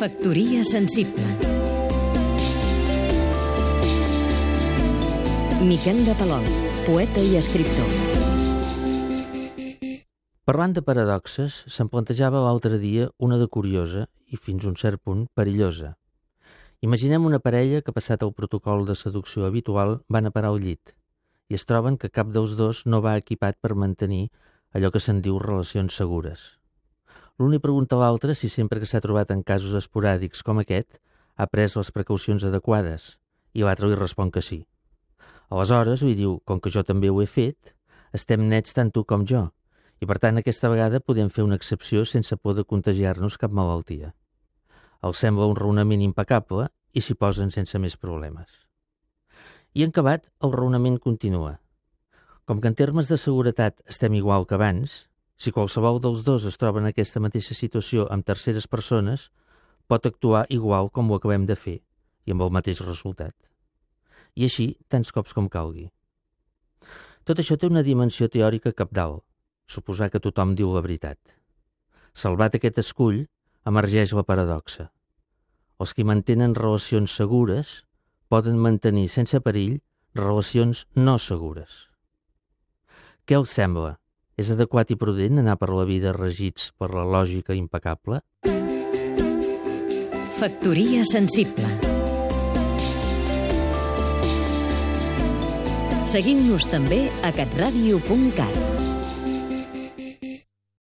Factoria sensible Miquel de Palol, poeta i escriptor Parlant de paradoxes, se'm plantejava l'altre dia una de curiosa i fins a un cert punt perillosa. Imaginem una parella que, passat el protocol de seducció habitual, van a parar al llit i es troben que cap dels dos no va equipat per mantenir allò que se'n diu relacions segures. L'un li pregunta a l'altre si sempre que s'ha trobat en casos esporàdics com aquest ha pres les precaucions adequades i l'altre li respon que sí. Aleshores li diu, com que jo també ho he fet, estem nets tant tu com jo, i per tant aquesta vegada podem fer una excepció sense por de contagiar-nos cap malaltia. Els sembla un raonament impecable i s'hi posen sense més problemes. I en acabat, el raonament continua. Com que en termes de seguretat estem igual que abans, si qualsevol dels dos es troba en aquesta mateixa situació amb terceres persones, pot actuar igual com ho acabem de fer i amb el mateix resultat. I així, tants cops com calgui. Tot això té una dimensió teòrica capdalt, suposar que tothom diu la veritat. Salvat aquest escull, emergeix la paradoxa. Els que mantenen relacions segures poden mantenir sense perill relacions no segures. Què els sembla? És adequat i prudent anar per la vida regits per la lògica impecable? Factoria sensible Seguim-nos també a catradio.cat